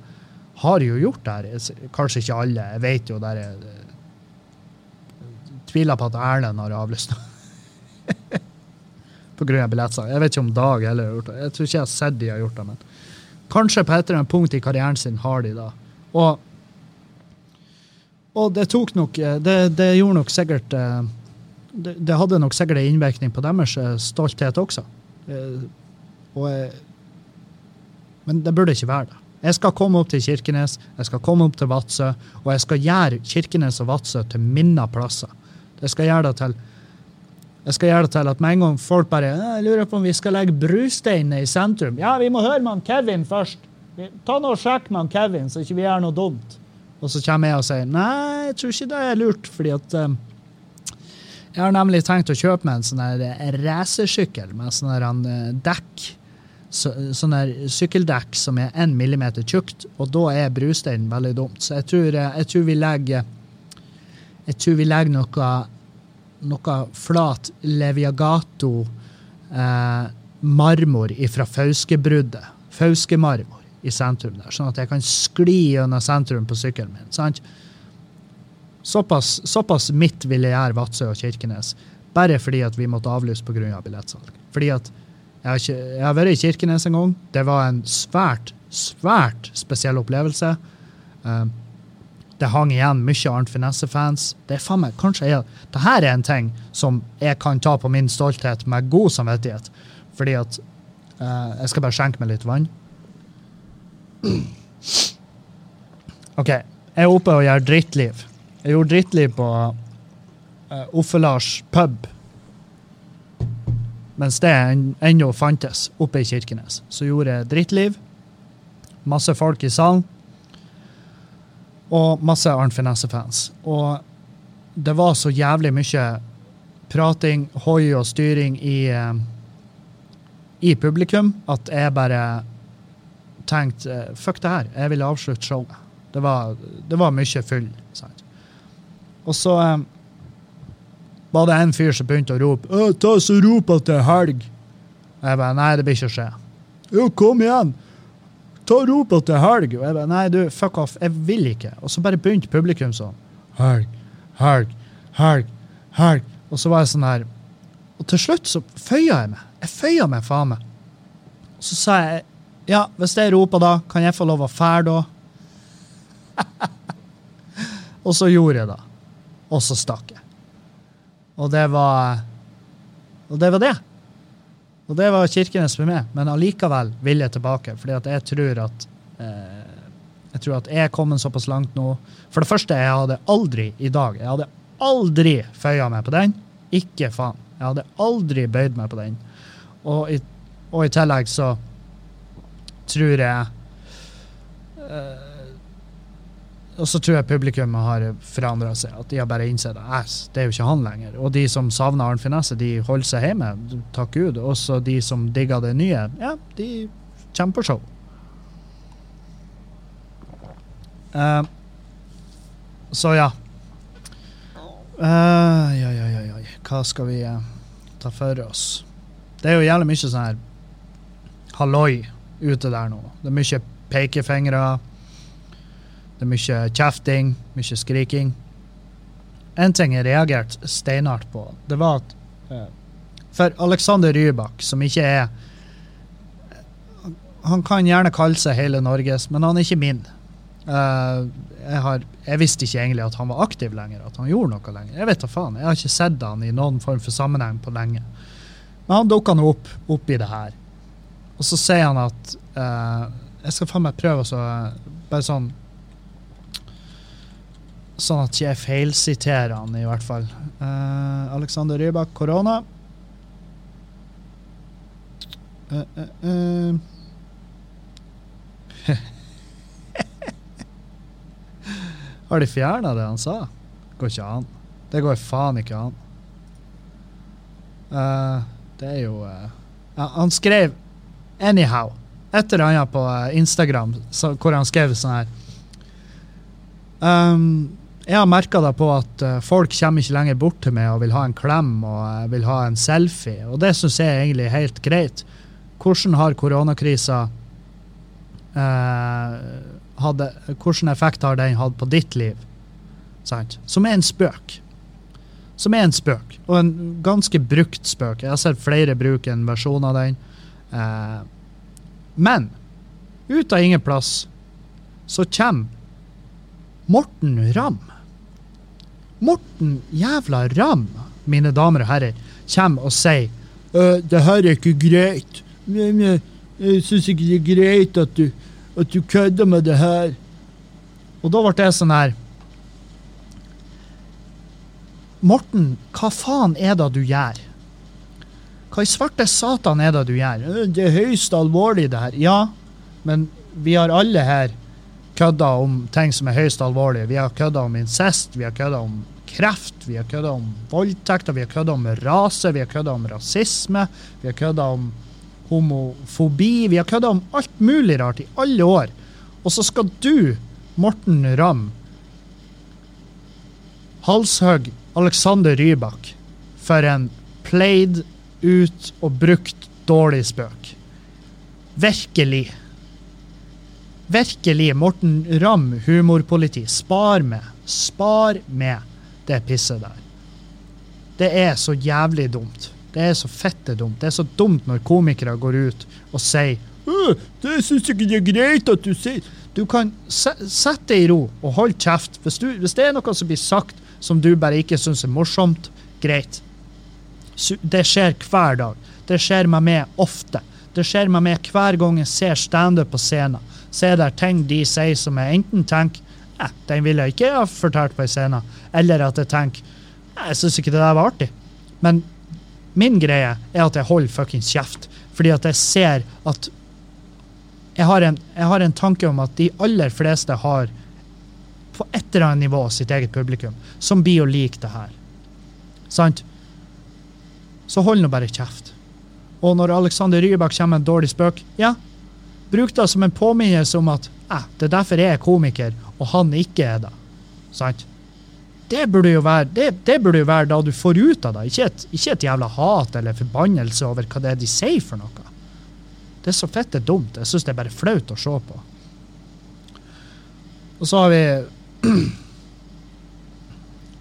har jo gjort det her. Kanskje ikke alle. Jeg vet jo der jeg tviler på at Erlend har avlyst noe. [LAUGHS] [LAUGHS] på grunn av billettsalg. Jeg vet ikke om Dag heller har gjort det. Jeg tror ikke jeg har sett de har gjort det, men kanskje på et eller annet punkt i karrieren sin har de da. Og, og det tok nok Det, det gjorde nok sikkert eh, det, det, hadde nok sikkert en innvirkning på deres eh, stolthet også. Og jeg, men det burde ikke være det. Jeg skal komme opp til Kirkenes, jeg skal komme opp til Vadsø, og jeg skal gjøre Kirkenes og Vadsø til mine plasser. Jeg skal gjøre det til jeg skal gjøre det til at med en gang folk bare jeg lurer på om vi skal legge brusteinene i sentrum. Ja, vi må høre med Kevin først. Ta nå og Sjekk med Kevin, så ikke vi gjør noe dumt. Og så kommer jeg og sier nei, jeg tror ikke det er lurt, fordi at um, Jeg har nemlig tenkt å kjøpe meg en sånn racersykkel med sånn uh, dekk. Så, sånn sykkeldekk som er én millimeter tjukt, og da er brusteinen veldig dumt. Så jeg tror, eh, jeg tror vi legger Jeg tror vi legger noe noe flat Leviagato eh, marmor fra Fauskebruddet. Fauskemarmor i sentrum der, sånn at jeg kan skli gjennom sentrum på sykkelen min. sant? Såpass, såpass midt vil jeg gjøre Vadsø og Kirkenes, bare fordi at vi måtte avlyse pga. billettsalg. Fordi at jeg har, ikke, jeg har vært i Kirkenes en gang. Det var en svært, svært spesiell opplevelse. Uh, det hang igjen mye Arnt Finesse-fans. Det er faen meg, kanskje jeg, det her er en ting som jeg kan ta på min stolthet med god samvittighet. Fordi at uh, Jeg skal bare skjenke meg litt vann. OK. Jeg er oppe og gjør drittliv. Jeg gjorde drittliv på uh, Offelars pub. Mens det ennå fantes oppe i Kirkenes. Så gjorde jeg drittliv. Masse folk i salen og masse Arnt Finesse-fans. Og det var så jævlig mye prating, hoi og styring i, uh, i publikum at jeg bare tenkte uh, fuck det her, jeg ville avslutte showet. Det var, det var mye full. Sant? Og så um, var det en fyr som begynte å rope 'Ta så Rop at det er helg'. Jeg bare Nei, det blir ikke å skje. Jo, kom igjen! Ta roper til helg! Og jeg bare Nei, du, fuck off. Jeg vil ikke. Og så bare begynte publikum sånn. Helg, helg, helg, helg. Og så var jeg sånn her Og til slutt så føya jeg meg. Jeg føya meg, faen meg. Og så sa jeg ja, hvis jeg roper da, kan jeg få lov å fære da? [LAUGHS] og så gjorde jeg det. Og så stakk jeg. Og det var Og det var det. Og det var Kirkenes for meg. Men allikevel vil jeg tilbake, at jeg tror at eh, jeg tror at jeg er kommet såpass langt nå. For det første, jeg hadde aldri i dag Jeg hadde aldri føya meg på den. Ikke faen. Jeg hadde aldri bøyd meg på den. Og i, og i tillegg så tror jeg eh, Og så tror jeg publikum har forandra seg. At de har bare innsett at det er jo ikke han lenger. Og de som savner Arnt Finesse, de holder seg hjemme. Takk Gud. Også de som digger det nye, ja, de kommer på show. Uh, så ja. Uh, ja, ja, ja, ja. Hva skal vi uh, ta for oss? Det er jo jævlig mye sånn her halloi ute der nå. Det er mye pekefingre. Det er mye kjefting, mye skriking. En ting jeg reagerte steinhardt på, det var at uh, For Alexander Rybak, som ikke er Han kan gjerne kalle seg hele Norges, men han er ikke min. Uh, jeg, har, jeg, visste ikke egentlig at han var aktiv lenger, at han gjorde noe lenger. Jeg vet da faen, jeg har ikke sett han i noen form for sammenheng på lenge. Men han dukka nå opp, opp i det her. Og så sier han at uh, Jeg skal faen meg prøve å Bare sånn Sånn at jeg feilsiterer han, i hvert fall. Uh, Alexander Rybak, korona. Uh, uh, [LAUGHS] Har de fjerna det han sa? Går ikke an. Det går faen ikke an. Uh, det er jo uh, ja, Han skrev 'anyhow' et eller annet på Instagram hvor han skrev sånn her um, Jeg har merka det på at folk kommer ikke lenger bort til meg og vil ha en klem og vil ha en selfie, og det syns jeg egentlig er helt greit. Hvordan har koronakrisa hadde, hvilken effekt har den hatt på ditt liv? Sant? Som er en spøk. Som er en spøk, og en ganske brukt spøk. Jeg har sett flere bruke en versjon av den. Eh, men ut av ingen plass så kommer Morten Ramm. Morten jævla Ramm, mine damer og herrer, kommer og sier det her er ikke greit. men Jeg syns ikke det er greit at du at du kødder med det her. Og da ble jeg sånn her Morten, hva faen er det du gjør? Hva i svarte satan er det du gjør? Det er høyst alvorlig, det her. Ja, men vi har alle her kødda om ting som er høyst alvorlige. Vi har kødda om incest, vi har kødda om kreft, vi har kødda om voldtekter, vi har kødda om rase, vi har kødda om rasisme, vi har kødda om homofobi. Vi har kødda om alt mulig rart i alle år. Og så skal du, Morten Ramm, halshugge Alexander Rybak for en played ut og brukt dårlig spøk. Virkelig. Virkelig, Morten Ramm, humorpoliti, spar med. Spar med det pisset der. Det er så jævlig dumt. Det er så fette dumt. Det er så dumt når komikere går ut og sier det syns ikke det er greit at du sier Du kan sette deg i ro og holde kjeft. Hvis, du, hvis, det er noe som blir sagt som du bare ikke syns er morsomt, greit. Det skjer hver dag. Det skjer meg med ofte. Det skjer meg med hver gang jeg ser standup på scenen. Ser der ting de sier som jeg enten tenker den ville jeg ikke ha fortalt på en scene, eller at jeg tenker jeg syns ikke det der var artig. Men Min greie er at jeg holder fuckings kjeft. Fordi at jeg ser at jeg har, en, jeg har en tanke om at de aller fleste har på et eller annet nivå sitt eget publikum som blir å like det her. Sant? Så hold nå bare kjeft. Og når Alexander Rybak kommer med en dårlig spøk, ja, bruk det som en påminnelse om at eh, det er derfor jeg er komiker, og han ikke er det. Sant? Det burde jo være det, det burde jo være da du får ut av det, ikke et, ikke et, jævla hat eller forbannelse over hva det er de sier for noe. Det er så fette dumt. Jeg syns det er bare flaut å se på. Og så har vi [CLEARS THROAT]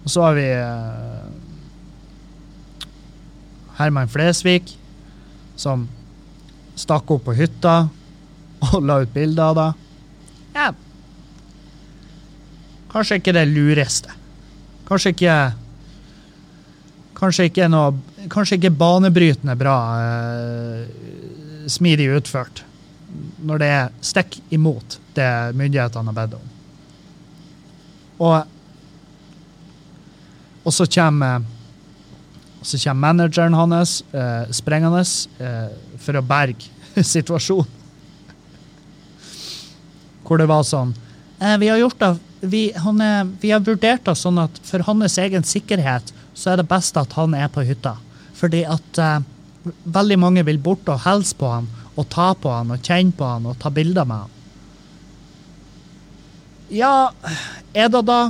Og så har vi uh, Herman Flesvig, som stakk opp på hytta og la ut bilder av det. Ja. kanskje ikke det lureste. Kanskje ikke Kanskje ikke noe Kanskje ikke banebrytende bra eh, smidig utført. Når det er stikk imot det myndighetene har bedt om. Og, og så kommer så kommer manageren hans eh, sprengende eh, for å berge [LAUGHS] situasjonen. Hvor det var sånn eh, Vi har gjort det vi, er, vi har vurdert det sånn at for hans egen sikkerhet så er det best at han er på hytta. Fordi at uh, veldig mange vil bort og hilse på han og ta på han og kjenne på han og ta bilder med han. Ja, er det da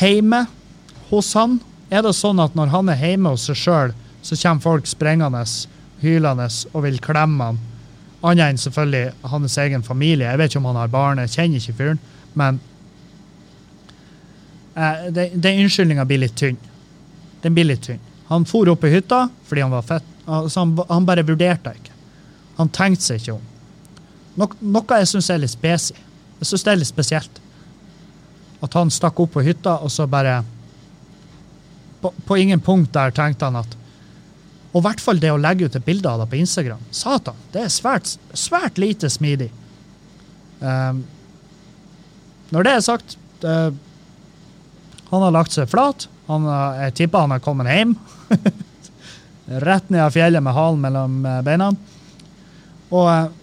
hjemme hos han? Er det sånn at når han er hjemme hos seg sjøl, så kommer folk sprengende, hylende og vil klemme han? Annet enn selvfølgelig hans egen familie. Jeg vet ikke om han har barn, jeg kjenner ikke fyren. Men eh, den unnskyldninga blir litt tynn. Den blir litt tynn. Han for opp i hytta fordi han var fett. Altså, han, han, bare vurderte ikke. Han tenkte seg ikke om. No, noe jeg syns er litt spesi. Jeg syns det er litt spesielt. At han stakk opp på hytta, og så bare på, på, ingen punkt der tenkte han at Og i hvert fall det å legge ut et bilde av det på Instagram. Satan, det er svært, svært lite smidig. Um, når det er sagt uh, Han har lagt seg flat. Han, jeg tipper han har kommet hjem. [LAUGHS] Rett ned av fjellet med halen mellom eh, beina. Og,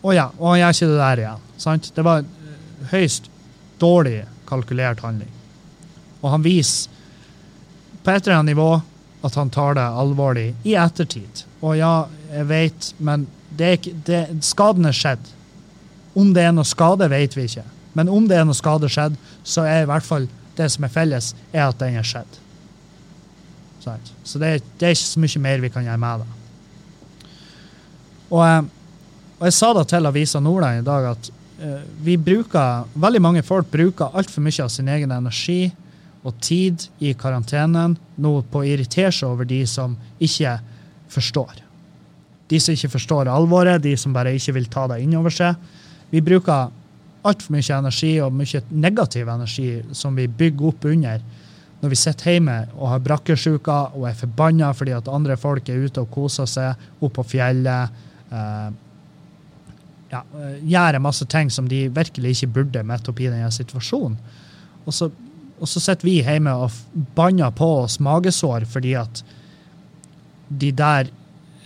og ja, og han gjør ikke det der igjen. Sant? Det var høyst dårlig kalkulert handling. Og han viser på et eller annet nivå at han tar det alvorlig i ettertid. Og ja, jeg vet, men det er ikke, skaden er skjedd. Om det er noe skade, vet vi ikke. Men om det er noe skade skjedd, så er i hvert fall det som er felles, er at den er skjedd. Så det, det, er ikke så mye mer vi kan gjøre med det. Og, eh, og jeg sa da til Avisa Nordland i dag at uh, vi bruker, veldig mange folk bruker altfor mye av sin egen energi og tid i karantenen nå på å irritere seg over de som ikke forstår. De som ikke forstår alvoret, de som bare ikke vil ta det inn over seg. Vi bruker altfor mye energi og mye negativ energi som vi bygger opp under når vi sitter hjemme og har brakkesjuka og er forbanna fordi at andre folk er ute og koser seg oppe på fjellet. Eh, ja, gjør masse ting som de virkelig ikke burde midt oppi denne situasjonen. Og så, og så sitter vi hjemme og banner på oss magesår fordi at de der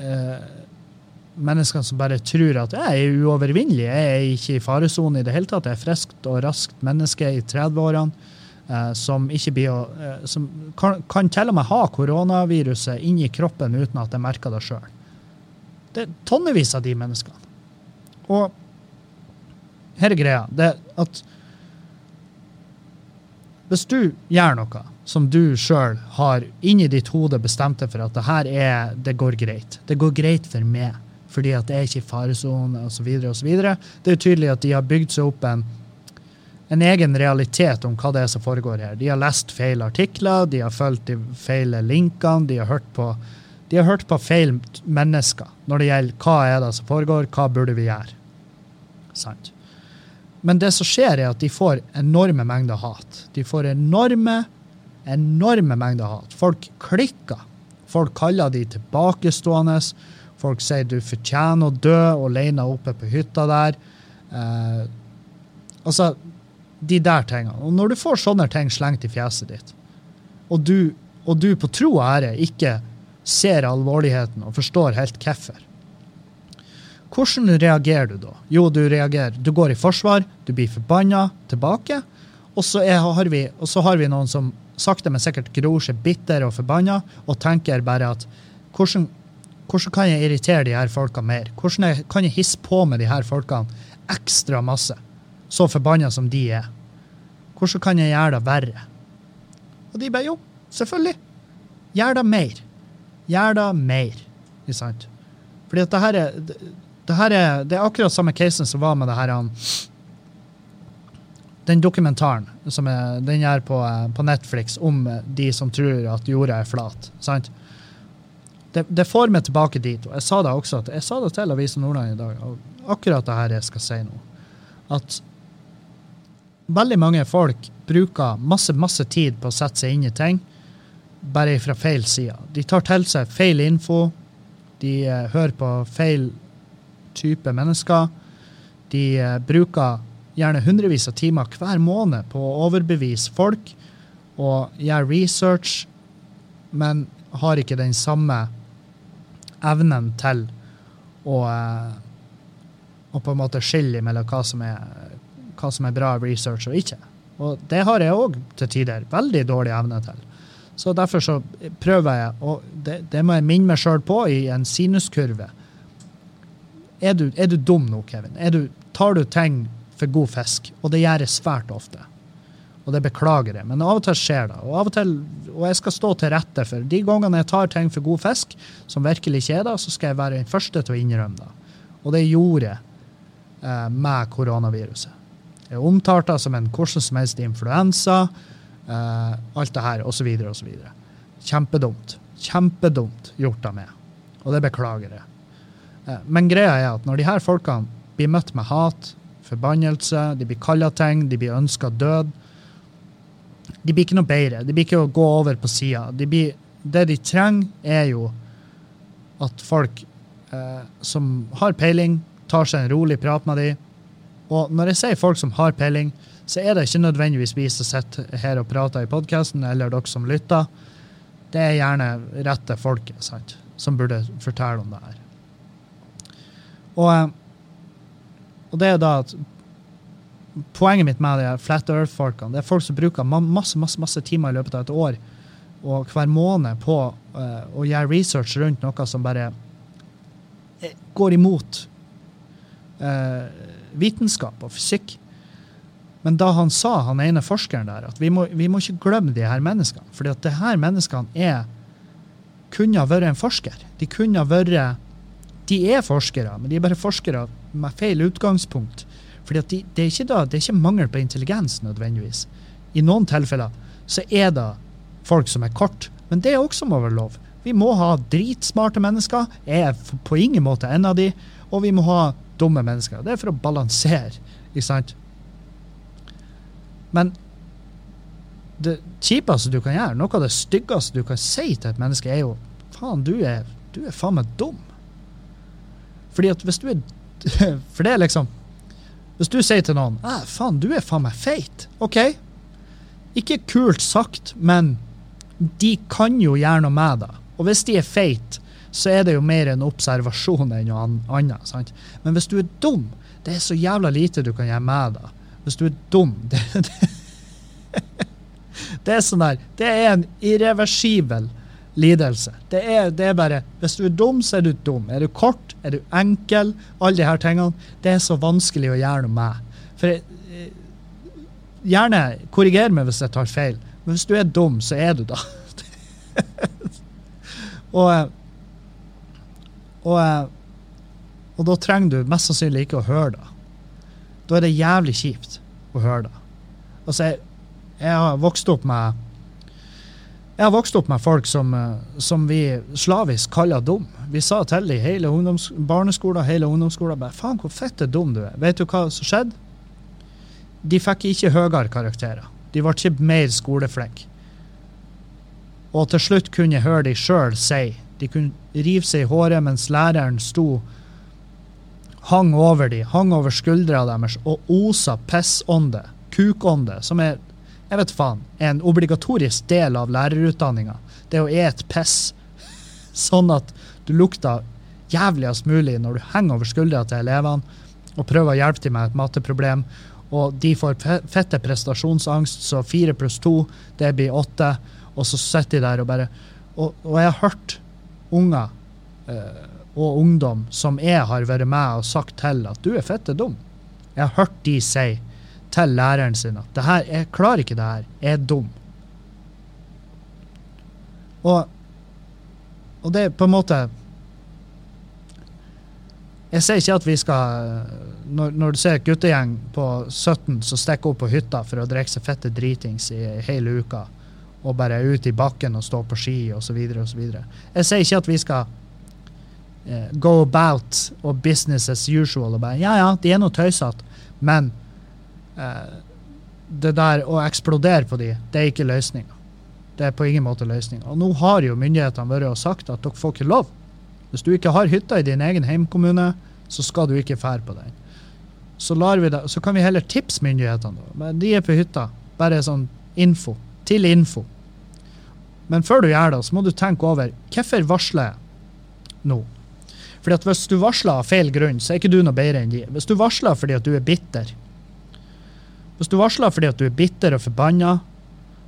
eh, menneskene som bare tror at jeg er uovervinnelig, jeg er ikke i faresone i det hele tatt, jeg er friskt og raskt menneske i 30-årene. Eh, som å, eh, som kan, kan, til og med ha koronaviruset inni kroppen uten at jeg merker det sjøl. Det er tonnevis av de menneskene. Og her er greia. Det at hvis du gjør noe som du sjøl har inni ditt hode bestemt deg for at det her er, det går greit. Det går greit for meg fordi at det er ikke i faresone osv. Det er jo tydelig at de har bygd seg opp en, en egen realitet om hva det er som foregår her. De har lest feil artikler, de har fulgt de feil linkene, de har hørt på, de har hørt på feil mennesker når det gjelder hva er det som foregår, hva burde vi gjøre. Sant. Men det som skjer, er at de får enorme mengder hat. De får enorme, enorme mengder hat. Folk klikker. Folk kaller de tilbakestående. Folk sier du fortjener å dø alene oppe på hytta der. Eh, altså, de der tingene. Og når du får sånne ting slengt i fjeset ditt, og du, og du på tro og ære ikke ser alvorligheten og forstår helt hvorfor, hvordan reagerer du da? Jo, du reagerer. Du går i forsvar, du blir forbanna tilbake, og så, er, har vi, og så har vi noen som sakte, men sikkert gror seg bitter og forbanna og tenker bare at hvordan hvordan kan jeg irritere de her folka mer? Hvordan jeg, kan jeg hisse på med de her folkene ekstra masse? Så forbanna som de er. Hvordan kan jeg gjøre det verre? Og de bare jo, selvfølgelig. Gjør det mer. Gjør det mer. Ikke sant? Fordi at det her er det, er, det er akkurat samme casen som var med det her Den dokumentaren som er, den er på, på Netflix om de som tror at jorda er flat. sant? det, det, får meg tilbake dit. Og jeg sa det også jeg sa det til Avisen Nordland i dag, og akkurat det her jeg skal si nå. At veldig mange folk bruker masse, masse tid på å sette seg inn i ting, bare fra feil side. De tar til seg feil info. De uh, hører på feil type mennesker. De eh, bruker gjerne hundrevis av timer hver måned på å overbevise folk og gjøre research, men har ikke den samme evnen til å, eh, å på en måte skille mellom hva som er, hva som er bra research og ikke. Og det har jeg òg til tider veldig dårlig evne til. Så derfor så prøver jeg, og det, det må jeg minne meg sjøl på i en sinuskurve. Er du, er du dum nå, Kevin? Du, tar du ting for god fisk? Og det gjør jeg svært ofte. Og det beklager jeg, men av og til skjer det. Og til, og jeg skal stå til rette for de gangene jeg tar ting for god fisk, som virkelig ikke er det, så skal jeg være den første til å innrømme det. Og det gjorde jeg eh, med koronaviruset. Jeg omtalte det som en hvordan som helst influensa. eh, alt det her, osv., osv. Kjempedumt. Kjempedumt gjort av meg. Og det beklager jeg. Men greia er at når de her folkene blir møtt med hat, forbannelse, de blir kalla ting, de blir ønska død De blir ikke noe bedre. De blir ikke å gå over på sida. De det de trenger, er jo at folk eh, som har peiling, tar seg en rolig prat med dem. Og når jeg sier folk som har peiling, så er det ikke nødvendigvis vi som sitter her og prater i podkasten, eller dere som lytter. Det er gjerne rette folket som burde fortelle om det her. Og, eh, og det er da at Poenget mitt med de Flat Earth-folkene det er folk som bruker masse masse, masse timer i løpet av et år og hver måned på uh, å gjøre research rundt noe som bare eh, går imot uh, vitenskap og fysikk. Men da han sa, han ene forskeren der, at vi må, vi må ikke glemme de her menneskene. fordi at de her menneskene er, kunne ha vært en forsker. De kunne ha vært De er forskere, men de er bare forskere med feil utgangspunkt. Fordi de, det, er da, det er ikke mangel på intelligens nødvendigvis. I noen tilfeller så er det folk som er kort, men det er også må være lov. Vi må ha dritsmarte mennesker. Jeg er på ingen måte en av de. Og vi må ha dumme mennesker. Det er for å balansere. ikke sant? Men det kjipeste du kan gjøre, noe av det styggeste du kan si til et menneske, er jo faen, du er, du er faen meg dum. Fordi at hvis du er [LAUGHS] For det er liksom Hvis du sier til noen ah, faen, du er faen meg feit. OK, ikke kult sagt, men de kan jo gjøre noe med det. Og hvis de er feite, så er det jo mer en observasjon enn noe annet. Sant? Men hvis du er dum, det er så jævla lite du kan gjøre med det. Hvis du er dum [LAUGHS] Det, det, det er sånn der Det er en irreversibel lidelse. Det er, det er, bare Hvis du er dum, så er du dum. Er du kort, er du enkel, alle her tingene. Det er så vanskelig å gjøre noe med. For jeg, eh, Gjerne korriger meg hvis jeg tar feil, men hvis du er dum, så er du da. [LAUGHS] og, eh, og, eh, og da trenger du mest sannsynlig ikke å høre det da er det jævlig kjipt å høre det. Altså, jeg, jeg har vokst opp med jeg har vokst opp med folk som, eh, som vi slavisk kaller dum. Vi sa til dem hele ungdoms, barneskolen hele ungdomsskolen bare, faen hvor fette dum du er. Vet du hva som skjedde? De fikk ikke høyere karakterer. De ble ikke mer skoleflinke. Og til slutt kunne jeg høre de sjøl si De kunne rive seg i håret mens læreren sto hang over dem, hang over skuldra deres og osa pissånde, kukånde, som er jeg vet faen, en obligatorisk del av lærerutdanninga. Det å ete piss [LAUGHS] sånn at du lukter jævligst mulig når du henger over skuldra til elevene og prøver å hjelpe dem med et matteproblem. Og de får fette prestasjonsangst, så fire pluss to, det blir åtte. Og så sitter de der og bare Og, og jeg har hørt unger eh, og ungdom som jeg har vært med og sagt til at du er fette dum. Jeg har hørt de si til læreren sin at det her, 'jeg klarer ikke det her, jeg er dum'. Og, og det er på en måte Jeg sier ikke at vi skal Når, når du ser et guttegjeng på 17 som stikker opp på hytta for å drikke seg fette dritings i hele uka, og bare er ute i bakken og stå på ski osv., osv. Jeg sier ikke at vi skal uh, go about og business as usual. og bare, Ja, ja, de er nå tøysete, men det der å eksplodere på de, det er ikke løsninga. Det er på ingen måte løsninga. Og nå har jo myndighetene vært og sagt at dere får ikke lov. Hvis du ikke har hytta i din egen heimkommune, så skal du ikke fære på den. Så, det, så kan vi heller tipse myndighetene. Men de er på hytta. Bare sånn info. Til info. Men før du gjør det, så må du tenke over hvorfor varsler jeg nå? Fordi at Hvis du varsler av feil grunn, så er ikke du noe bedre enn de. Hvis du varsler fordi at du er bitter, hvis du varsler fordi at du er bitter og forbanna,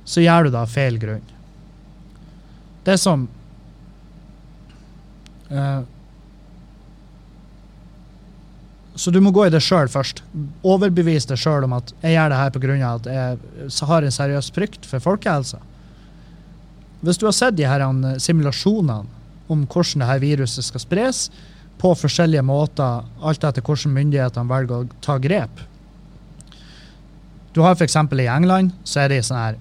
så gjør du det av feil grunn. Det som uh, Så du må gå i det sjøl først. Overbevis deg sjøl om at jeg gjør det her pga. at jeg har en seriøs frykt for folkehelsa. Hvis du har sett de her eh, simulasjonene om hvordan det her viruset skal spres, på forskjellige måter, alt etter hvordan myndighetene velger å ta grep, du har f.eks. i England, så er de sånn her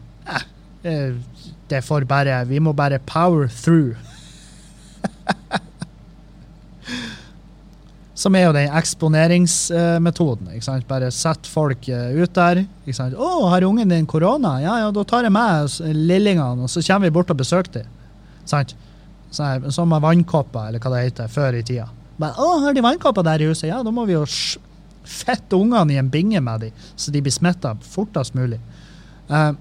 eh, Det får bare Vi må bare power through. [LAUGHS] Som er jo den eksponeringsmetoden. ikke sant? Bare sett folk eh, ut der. ikke sant? 'Å, har ungen din korona?' Ja, ja, da tar jeg med lillingene, og så kommer vi bort og besøker dem. Sant? Sånn med vannkopper, eller hva det heter, før i tida. Men, 'Å, har de vannkopper der i huset?' Ja, da må vi jo fette ungene i en binge med dem, så de blir smitta fortest mulig. Uh,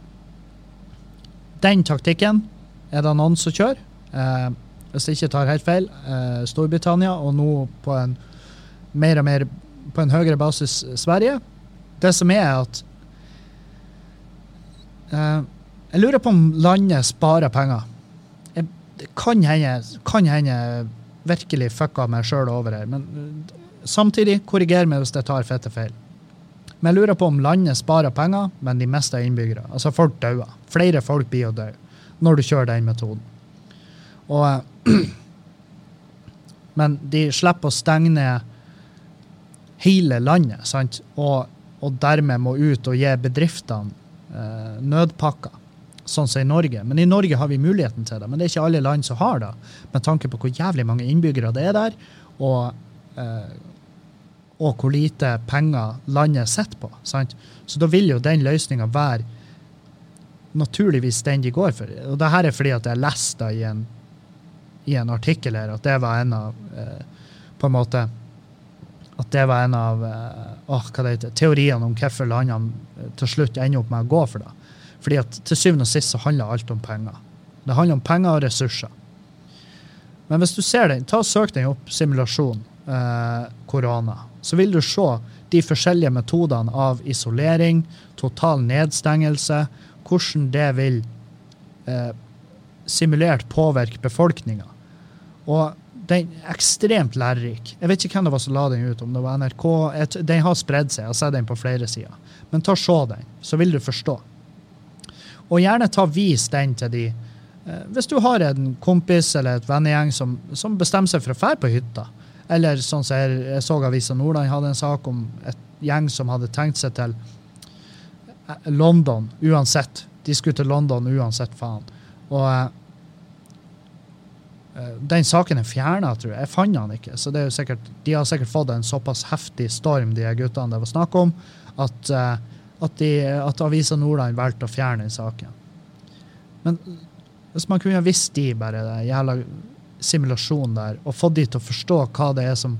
den taktikken er det noen som kjører. Uh, hvis jeg ikke tar helt feil, uh, Storbritannia, og nå på en mer og mer på en høyere basis Sverige. Det som er, at Jeg lurer på om landet sparer penger. Jeg, det kan hende, kan hende virkelig fucka meg sjøl over her, men Samtidig, korriger meg hvis jeg tar fette feil. Men jeg lurer på om landet sparer penger, men de mister innbyggere. Altså folk dauer. Flere folk blir å dø når du kjører den metoden. Og, [CLEARS THROAT] men de slipper å stenge ned hele landet, sant? Og, og dermed må ut og gi bedriftene eh, nødpakker, sånn som i Norge. Men i Norge har vi muligheten til det. Men det er ikke alle land som har det, med tanke på hvor jævlig mange innbyggere det er der. og eh, og hvor lite penger landet sitter på. Sant? Så da vil jo den løsninga være naturligvis den de går for. Og det her er fordi at jeg leste i en, i en artikkel her at det var en av eh, på en måte at det var en av eh, heter, teoriene om hvorfor landene eh, til slutt ender opp med å gå for det. Fordi at til syvende og sist så handler alt om penger. Det handler om penger og ressurser. Men hvis du ser den, ta og søk den opp, simulasjon eh, korona så vil du se de forskjellige metodene av isolering, total nedstengelse, hvordan det vil eh, simulert påvirke befolkninga. Og den er ekstremt lærerik. Jeg vet ikke hvem det var som la den ut, om det var NRK. Den har spredd seg, jeg har sett den på flere sider. Men ta se den, så vil du forstå. Og gjerne ta vis den til de eh, Hvis du har en kompis eller et vennegjeng som, som bestemmer seg for å dra på hytta, eller sånn som jeg, jeg så Avisa Nordland hadde en sak om et gjeng som hadde tenkt seg til eh, London uansett. De skulle til London uansett, faen. Og uh, den saken er fjerna, tror jeg. Jeg fant den ikke. Så det er jo sikkert, de har sikkert fått en såpass heftig storm, de guttene det var snakk om, at, at, de, at Avisa Nordland valgte å fjerne den saken. Men hvis man kunne visst de bare det jævla simulasjon der, og fått de til å forstå hva det er som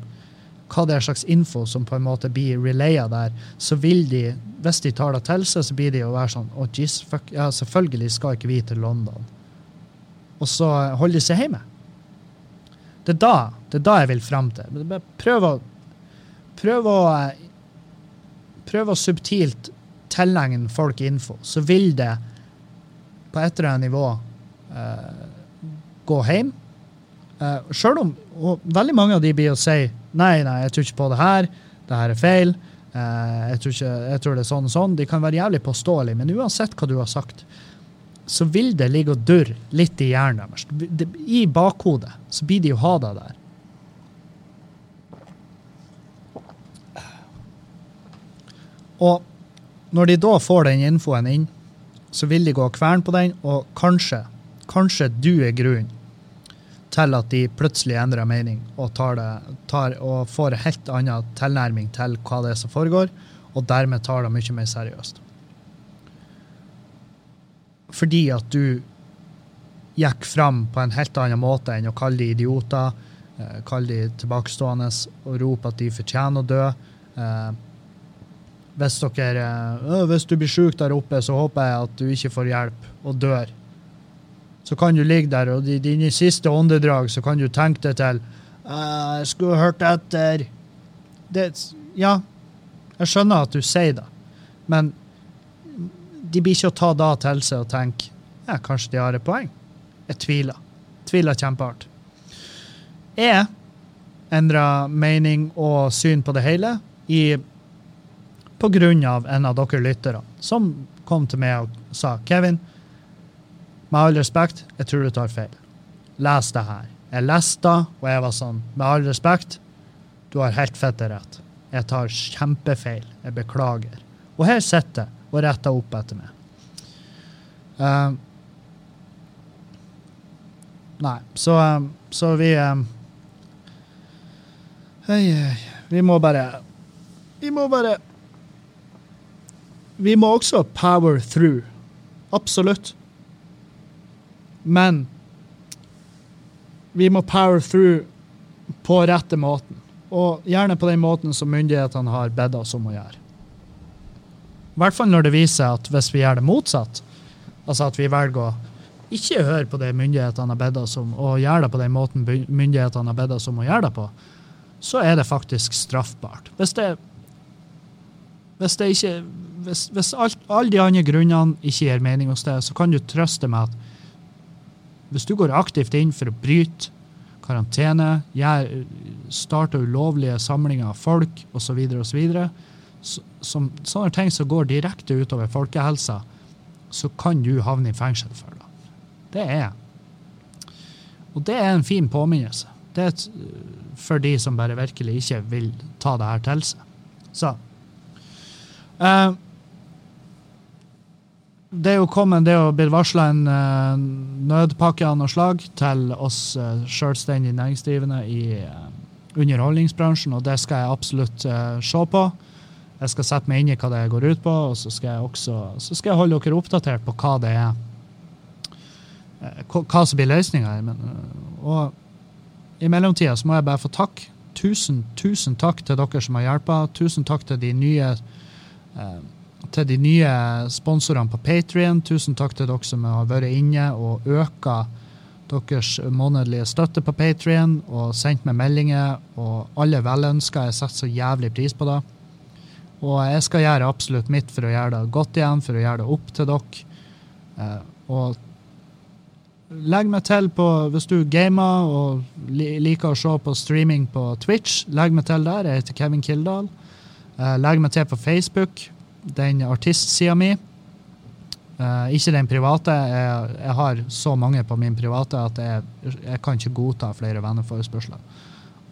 hva det er slags info som på en måte blir relaya der, så vil de, hvis de tar det til seg, så blir de å være sånn oh, geez, fuck, ja, selvfølgelig skal ikke vi til London. Og så holder de seg hjemme. Det er da, det er da jeg vil fram til. Prøv å Prøv å Prøv å subtilt tilegne folk info, så vil det på et eller annet nivå uh, gå hjem Uh, eh, Sjøl om veldig mange av de blir å si nei, nei, jeg tror ikke på det her, det her er feil, uh, jeg, tror ikke, jeg, tror det er sånn og sånn. De kan være jævlig påståelige, men uansett hva du har sagt, så vil det ligge og durre litt i hjernen deres. I bakhodet så blir de å ha det der. Og når de da får den infoen inn, så vil de gå og kverne på den, og kanskje, kanskje du er grunnen til at de plutselig endrer mening og, tar det, tar, og får en helt annen tilnærming til hva det er som foregår, og dermed tar det mye mer seriøst. fordi at du gikk fram på en helt annen måte enn å kalle de idioter, eh, kalle de tilbakestående og rope at de fortjener å dø. Eh, hvis, dere, øh, hvis du blir sjuk der oppe, så håper jeg at du ikke får hjelp og dør. Så kan du ligge der, og i dine siste åndedrag så kan du tenke deg til Jeg skulle hørt etter. Det, ja, jeg skjønner at du sier det, men de blir ikke å ta da til seg og tenke ja, kanskje de har et poeng. Jeg tviler. Tviler kjempehardt. Jeg endra mening og syn på det hele i på grunn av en av dere lyttere som kom til meg og sa Kevin, med all respekt, jeg tror du tar feil. Les det her. Jeg leste og jeg var sånn, med all respekt, du har helt fette rett. Jeg tar kjempefeil. Jeg beklager. Og her sitter jeg og retter opp etter meg. Uh, nei, så, um, så vi um, hei, Vi må bare Vi må bare Vi må også power through. Absolutt. Men vi må power through på rette måten. Og gjerne på den måten som myndighetene har bedt oss om å gjøre. I hvert fall når det viser seg at hvis vi gjør det motsatt, altså at vi velger å ikke høre på det myndighetene har bedt oss om, og gjøre det på den måten myndighetene har bedt oss om å gjøre det på, så er det faktisk straffbart. Hvis det, hvis det ikke Hvis, hvis alle de andre grunnene ikke gir mening hos deg, så kan du trøste med at hvis du går aktivt inn for å bryte karantene, starte ulovlige samlinger av folk osv., og så, som, sånne ting som går direkte utover folkehelsa, så kan du havne i fengsel for det. Det er Og det er en fin påminnelse. Det er for de som bare virkelig ikke vil ta det her til seg. Så uh, det er jo kommet, det å bli varsla en uh, nødpakke av noe slag til oss uh, selvstendig næringsdrivende i uh, underholdningsbransjen, og det skal jeg absolutt uh, se på. Jeg skal sette meg inn i hva det går ut på, og så skal jeg også så skal jeg holde dere oppdatert på hva det er. Hva som blir løsninga her. Og i mellomtida så må jeg bare få takk. Tusen, tusen takk til dere som har hjulpet. Tusen takk til de nye uh, til de nye sponsorene på Patrion. Tusen takk til dere som har vært inne og øka deres månedlige støtte på Patrion og sendt meg meldinger. Og alle velønska. Jeg setter så jævlig pris på det. Og jeg skal gjøre absolutt mitt for å gjøre det godt igjen, for å gjøre det opp til dere. Eh, og legg meg til på Hvis du gamer og liker å se på streaming på Twitch, legg meg til der. Jeg heter Kevin Kildahl. Eh, legg meg til på Facebook den artistsida mi. Uh, ikke den private. Jeg, jeg, har så mange på min private at jeg, jeg kan ikke godta flere venneforespørsler.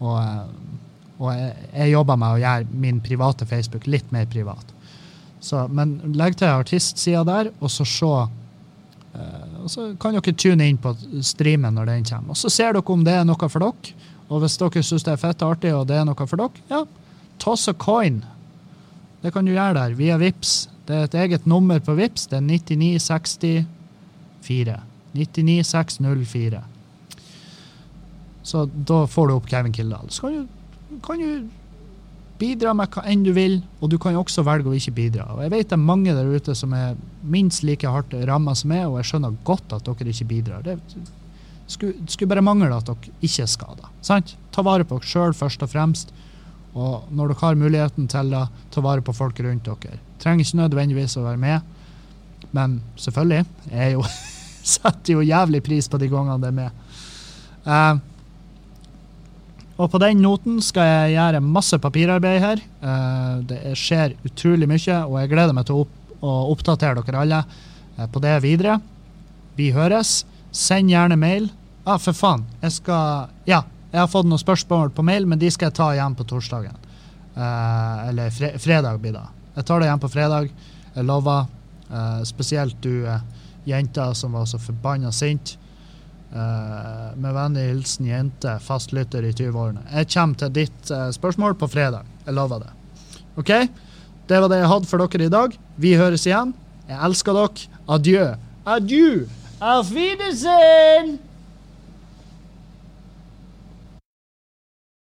Og, uh, og jeg, jeg, jobber med å gjøre min private Facebook litt mer privat. Så, men legg til artistsida der, og så se uh, og Så kan dere tune inn på streamen når den kommer. Og så ser dere om det er noe for dere. Og hvis dere syns det er fett og artig og det er noe for dere, ja, toss a coin det kan du gjøre der via VIPS. Det er et eget nummer på VIPS. Det er 9964. 99604. Så da får du opp Kevin Kildahl. Så kan du, kan du bidra med hva enn du vil, og du kan også velge å ikke bidra. Og Jeg vet det er mange der ute som er minst like hardt ramma som meg, og jeg skjønner godt at dere ikke bidrar. Det skulle, skulle bare mangle at dere ikke er skada. Ta vare på dere sjøl først og fremst. Og når dere har muligheten til å ta vare på folk rundt dere. Trenger ikke nødvendigvis å være med, men selvfølgelig. Jeg jo, [LAUGHS] setter jo jævlig pris på de gangene det er med. Uh, og på den noten skal jeg gjøre masse papirarbeid her. Uh, det skjer utrolig mye, og jeg gleder meg til å, opp, å oppdatere dere alle uh, på det videre. Vi høres. Send gjerne mail. Ah, for faen. Jeg skal Ja, jeg har fått noen spørsmål på mail, men de skal jeg ta igjen på torsdagen. Uh, eller fre fredag blir det. Jeg tar det igjen på fredag. Jeg lover. Uh, spesielt du uh, jenta som var så forbanna sint. med vennlig hilsen jente, fastlytter i 20-årene. Jeg kommer til ditt spørsmål på fredag. Jeg lover det. OK? Det var det jeg hadde for dere i dag. Vi høres igjen. Jeg elsker dere. Adjø. Adjø. Auf Wiedersehen!